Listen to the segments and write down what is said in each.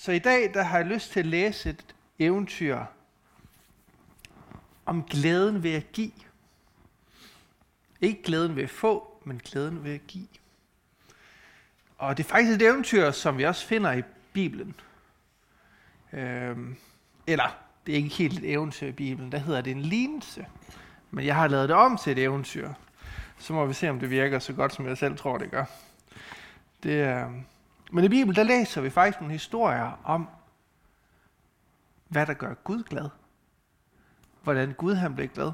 Så i dag der har jeg lyst til at læse et eventyr om glæden ved at give. Ikke glæden ved at få, men glæden ved at give. Og det er faktisk et eventyr, som vi også finder i Bibelen. Øhm, eller, det er ikke helt et eventyr i Bibelen, der hedder det en lignelse. Men jeg har lavet det om til et eventyr. Så må vi se, om det virker så godt, som jeg selv tror, det gør. Det, øh... Men i Bibelen, der læser vi faktisk nogle historier om, hvad der gør Gud glad. Hvordan Gud han blev glad.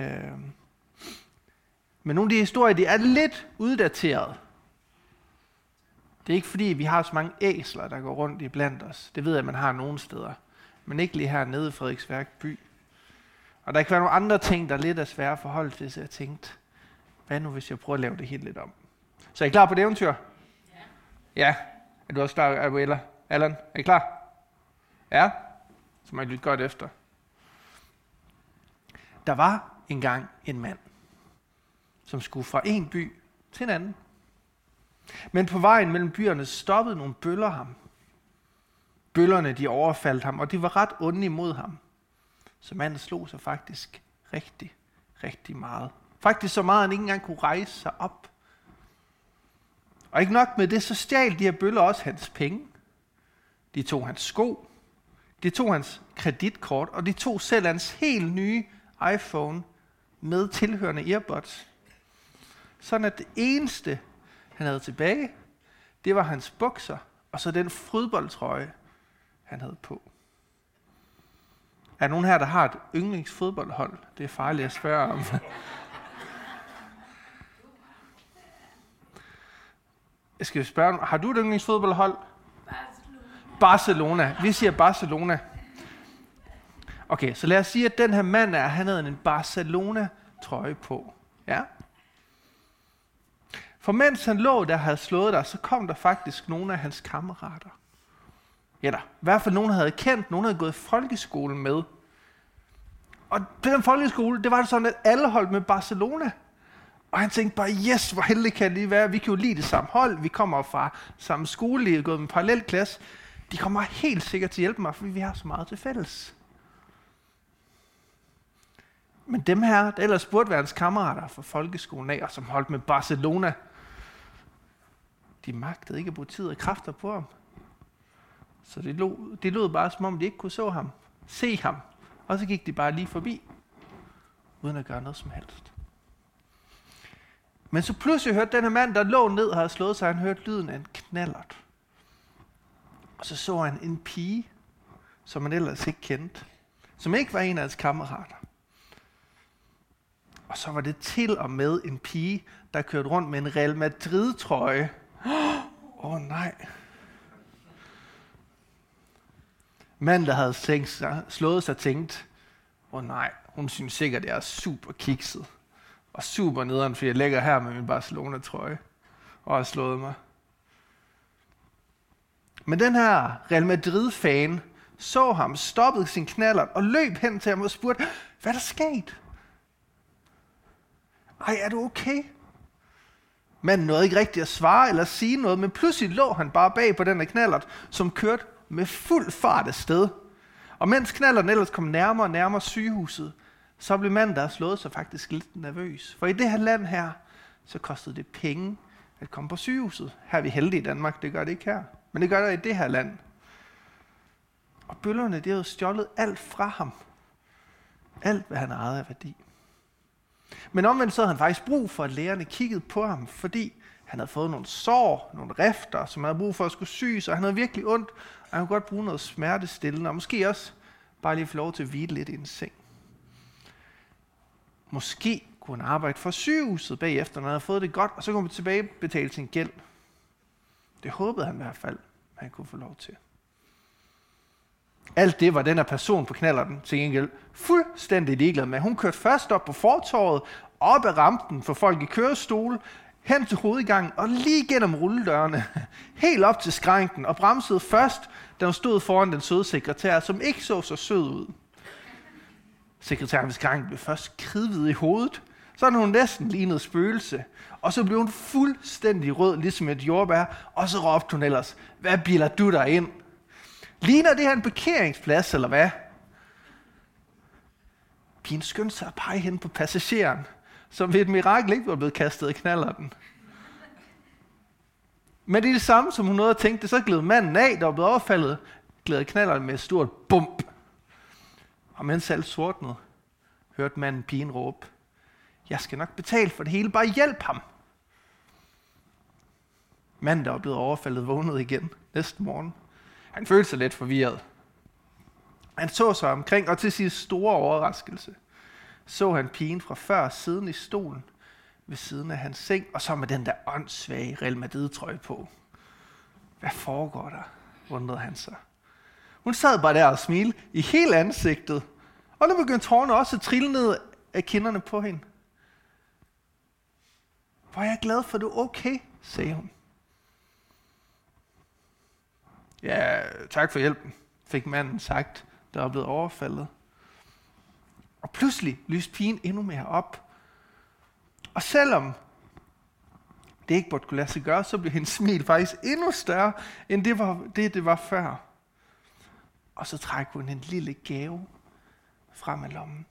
Øh... Men nogle af de historier, de er lidt uddateret. Det er ikke fordi, vi har så mange æsler, der går rundt i blandt os. Det ved jeg, at man har nogle steder. Men ikke lige her nede i Frederiksværk by. Og der kan være nogle andre ting, der er lidt er svære at forholde til, så jeg tænkte, hvad nu hvis jeg prøver at lave det helt lidt om? Så er I klar på det eventyr? Ja. Er du også klar, Abuela? Allan, er I klar? Ja? Så må I lytte godt efter. Der var engang en mand, som skulle fra en by til en anden. Men på vejen mellem byerne stoppede nogle bøller ham. Bøllerne de overfaldt ham, og de var ret onde imod ham. Så manden slog sig faktisk rigtig, rigtig meget. Faktisk så meget, at han ikke engang kunne rejse sig op. Og ikke nok med det, så stjal de her bøller også hans penge. De tog hans sko, de tog hans kreditkort, og de tog selv hans helt nye iPhone med tilhørende earbuds. Sådan at det eneste, han havde tilbage, det var hans bukser, og så den fodboldtrøje, han havde på. Er der nogen her, der har et yndlingsfodboldhold? Det er farligt at spørge om. Jeg skal spørge, har du et yndlingsfodboldhold? Barcelona. Barcelona. Vi siger Barcelona. Okay, så lad os sige, at den her mand er, han havde en Barcelona-trøje på. Ja? For mens han lå der havde slået dig, så kom der faktisk nogle af hans kammerater. Eller i hvert fald nogen havde kendt, nogen havde gået i med. Og på den folkeskole, det var det sådan, at alle holdt med Barcelona. Og han tænkte bare, yes, hvor heldig kan det være. Vi kan jo lide det samme hold. Vi kommer fra samme skole, vi er gået med parallel klasse. De kommer helt sikkert til at hjælpe mig, fordi vi har så meget til fælles. Men dem her, der ellers burde være hans kammerater fra folkeskolen af, og som holdt med Barcelona, de magtede ikke at bruge tid og kræfter på ham. Så det lød, det lød bare, som om de ikke kunne så ham, se ham. Og så gik de bare lige forbi, uden at gøre noget som helst. Men så pludselig hørte den her mand, der lå ned og havde slået sig, han hørte lyden af en knallert. Og så så han en pige, som han ellers ikke kendte, som ikke var en af hans kammerater. Og så var det til og med en pige, der kørte rundt med en Real Madrid-trøje. Åh oh, nej. Mand, der havde tænkt sig, slået sig, tænkt, åh oh, nej, hun synes sikkert, det er super kikset. Og super nederen, fordi jeg ligger her med min Barcelona-trøje og har slået mig. Men den her Real Madrid-fan så ham, stoppede sin knaller og løb hen til ham og spurgte, hvad er der sket? Ej, er du okay? Manden nåede ikke rigtigt at svare eller sige noget, men pludselig lå han bare bag på den her knallert, som kørte med fuld fart afsted. Og mens knallerten ellers kom nærmere og nærmere sygehuset, så blev manden, der slået sig faktisk lidt nervøs. For i det her land her, så kostede det penge at komme på sygehuset. Her er vi heldige i Danmark, det gør det ikke her. Men det gør det i det her land. Og bøllerne, de havde stjålet alt fra ham. Alt, hvad han ejede af værdi. Men omvendt så havde han faktisk brug for, at lægerne kiggede på ham, fordi han havde fået nogle sår, nogle rifter, som han havde brug for at skulle syes, og han havde virkelig ondt, og han kunne godt bruge noget smertestillende, og måske også bare lige få lov til at hvile lidt i en seng. Måske kunne han arbejde for sygehuset bagefter, når han havde fået det godt, og så kunne han tilbage betale sin gæld. Det håbede han i hvert fald, at han kunne få lov til. Alt det var den her person på knallerten til gengæld fuldstændig ligeglad med. Hun kørte først op på fortorvet, op ad rampen for folk i kørestol, hen til hovedgangen og lige gennem rulledørene, helt op til skrænken, og bremsede først, da hun stod foran den søde sekretær, som ikke så så sød ud. Sekretæren ved skranken blev først kridhvid i hovedet, så hun næsten lignet spøgelse, og så blev hun fuldstændig rød, ligesom et jordbær, og så råbte hun ellers, hvad biler du der ind? Ligner det her en parkeringsplads, eller hvad? Pigen skyndte sig at pege hen på passageren, som ved et mirakel ikke var blevet kastet i knallerten. Men det er det samme, som hun nåede at tænke, så gled manden af, der var blevet overfaldet, gled knalleren med et stort bump. Og mens alt sortnede, hørte manden pigen råbe, jeg skal nok betale for det hele, bare hjælp ham. Manden, der var blevet overfaldet, vågnede igen næste morgen. Han følte sig lidt forvirret. Han så sig omkring, og til sin store overraskelse, så han pigen fra før siden i stolen ved siden af hans seng, og så med den der åndssvage Real Madrid-trøje på. Hvad foregår der? undrede han sig. Hun sad bare der og smilte i hele ansigtet, og nu begyndte tårerne også at trille ned af kinderne på hende. Hvor er jeg glad for, at du er okay, sagde hun. Ja, tak for hjælpen, fik manden sagt, der var blevet overfaldet. Og pludselig lyste pigen endnu mere op. Og selvom det ikke burde kunne lade sig gøre, så blev hendes smil faktisk endnu større, end det, var, det, det var før. Og så trækker hun en lille gave frem af lommen.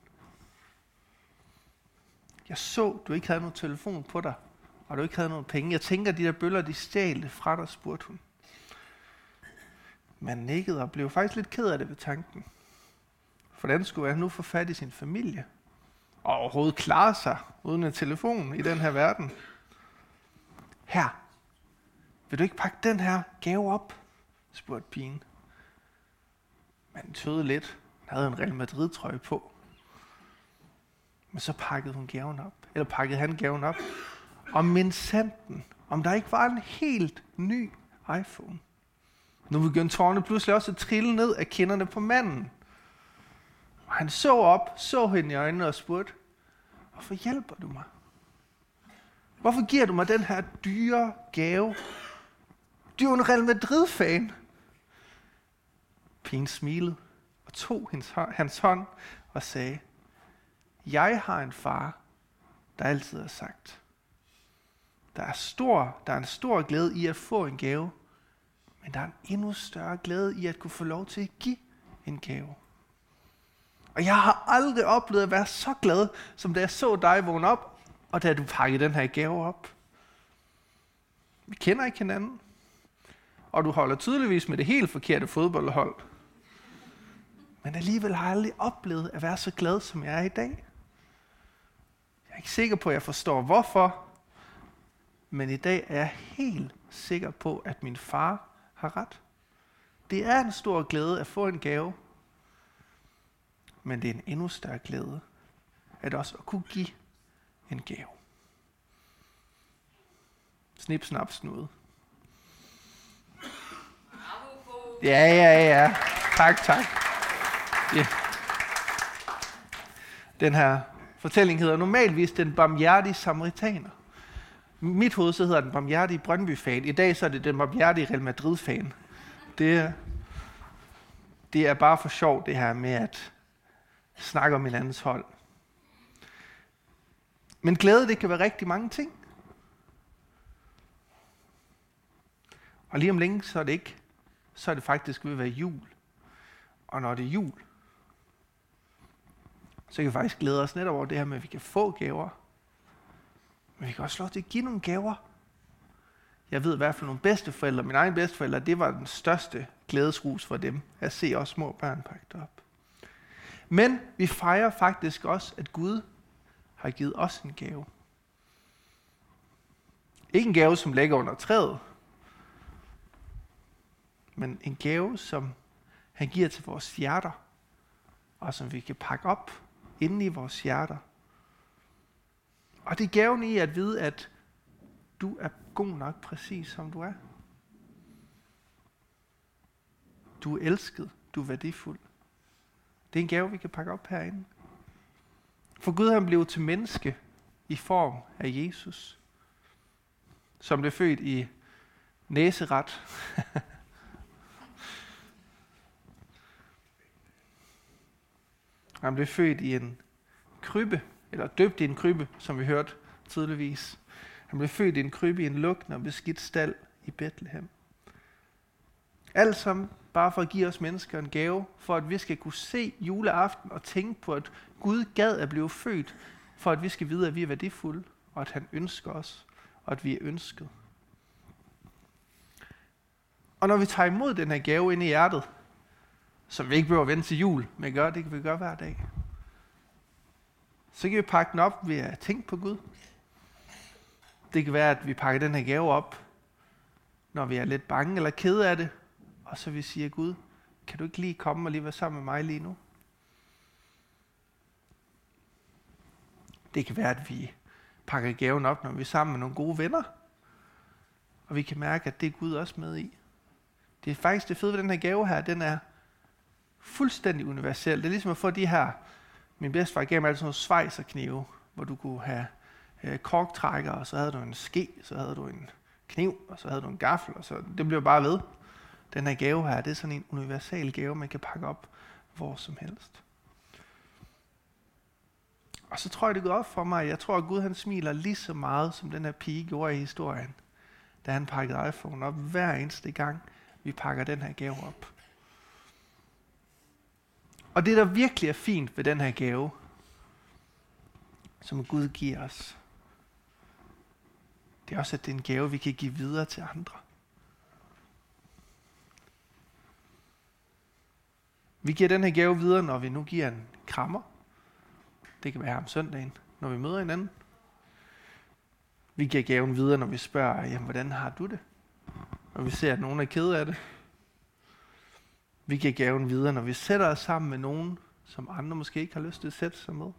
Jeg så, du ikke havde nogen telefon på dig, og du ikke havde nogen penge. Jeg tænker, de der bøller, de stjal det fra dig, spurgte hun. Man nikkede og blev faktisk lidt ked af det ved tanken. Hvordan skulle han nu få fat i sin familie? Og overhovedet klare sig uden en telefon i den her verden? Her, vil du ikke pakke den her gave op? spurgte pigen. Man tøvede lidt. Han havde en Real Madrid-trøje på. Men så pakkede hun gaven op. Eller pakkede han gaven op. Og min sanden, om der ikke var en helt ny iPhone. Nu begyndte tårne pludselig også at trille ned af kinderne på manden. Og han så op, så hende i øjnene og spurgte, hvorfor hjælper du mig? Hvorfor giver du mig den her dyre gave? Du er jo en Real Madrid-fan. Pigen smilede og tog hans, hans hånd og sagde, jeg har en far, der altid har sagt, der er, stor, der er en stor glæde i at få en gave, men der er en endnu større glæde i at kunne få lov til at give en gave. Og jeg har aldrig oplevet at være så glad, som da jeg så dig vågne op, og da du pakkede den her gave op. Vi kender ikke hinanden. Og du holder tydeligvis med det helt forkerte fodboldhold. Men alligevel har jeg aldrig oplevet at være så glad, som jeg er i dag. Jeg er ikke sikker på, at jeg forstår hvorfor, men i dag er jeg helt sikker på, at min far har ret. Det er en stor glæde at få en gave, men det er en endnu større glæde at også at kunne give en gave. Snip, snap, snude. Ja, ja, ja. Tak, tak. Ja. Den her fortælling hedder normalvis Den barmhjertige samaritaner mit hoved så hedder den barmhjertige Brøndby-fan. I dag så er det den barmhjertige Real Madrid-fan. Det, det er bare for sjov, det her med at snakke om hinandens hold. Men glæde, det kan være rigtig mange ting. Og lige om længe, så er det ikke, så er det faktisk ved at være jul. Og når det er jul, så kan vi faktisk glæde os netop over det her med, at vi kan få gaver. Men vi kan også lov til at give nogle gaver. Jeg ved i hvert fald nogle bedsteforældre, mine egne bedsteforældre, det var den største glædesrus for dem, at se os små børn pakket op. Men vi fejrer faktisk også, at Gud har givet os en gave. Ikke en gave, som ligger under træet, men en gave, som han giver til vores hjerter, og som vi kan pakke op inde i vores hjerter, og det er gaven i at vide, at du er god nok præcis som du er. Du er elsket. Du er værdifuld. Det er en gave, vi kan pakke op herinde. For Gud han blev til menneske i form af Jesus, som blev født i næseret. han blev født i en krybbe eller døbt i en krybbe, som vi hørte tidligvis. Han blev født i en krybbe i en lugtende og beskidt stald i Bethlehem. Alt sammen bare for at give os mennesker en gave, for at vi skal kunne se juleaften og tænke på, at Gud gad at blive født, for at vi skal vide, at vi er værdifulde, og at han ønsker os, og at vi er ønsket. Og når vi tager imod den her gave ind i hjertet, som vi ikke behøver at vente til jul, men gør, det kan vi gøre hver dag, så kan vi pakke den op ved at tænke på Gud. Det kan være, at vi pakker den her gave op, når vi er lidt bange eller kede af det, og så vi siger, Gud, kan du ikke lige komme og lige være sammen med mig lige nu? Det kan være, at vi pakker gaven op, når vi er sammen med nogle gode venner, og vi kan mærke, at det er Gud også med i. Det er faktisk det fede ved den her gave her, den er fuldstændig universel. Det er ligesom at få de her, min bedstefar gav mig altid sådan nogle svejserknive, hvor du kunne have øh, korktrækker, og så havde du en ske, så havde du en kniv, og så havde du en gaffel, og så det blev bare ved. Den her gave her, det er sådan en universal gave, man kan pakke op hvor som helst. Og så tror jeg, det går op for mig. Jeg tror, at Gud han smiler lige så meget, som den her pige gjorde i historien, da han pakkede iPhone op hver eneste gang, vi pakker den her gave op. Og det, der virkelig er fint ved den her gave, som Gud giver os, det er også, at det er en gave, vi kan give videre til andre. Vi giver den her gave videre, når vi nu giver en krammer. Det kan være om søndagen, når vi møder hinanden. Vi giver gaven videre, når vi spørger, jamen, hvordan har du det? Når vi ser, at nogen er ked af det. Vi giver gaven videre, når vi sætter os sammen med nogen, som andre måske ikke har lyst til at sætte sig med.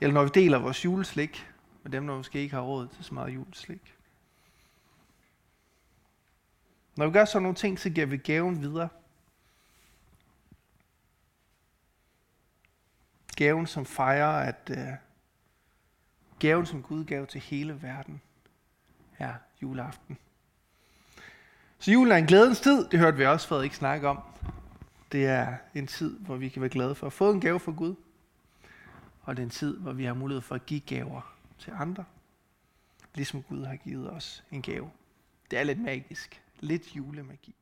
Eller når vi deler vores juleslik med dem, der måske ikke har råd til så meget juleslik. Når vi gør sådan nogle ting, så giver vi gaven videre. Gaven, som fejrer, at uh, gaven, som Gud gav til hele verden, er juleaften. Så julen er en glædens tid, det hørte vi også Frederik snakke om. Det er en tid, hvor vi kan være glade for at få en gave fra Gud. Og det er en tid, hvor vi har mulighed for at give gaver til andre. Ligesom Gud har givet os en gave. Det er lidt magisk. Lidt julemagi.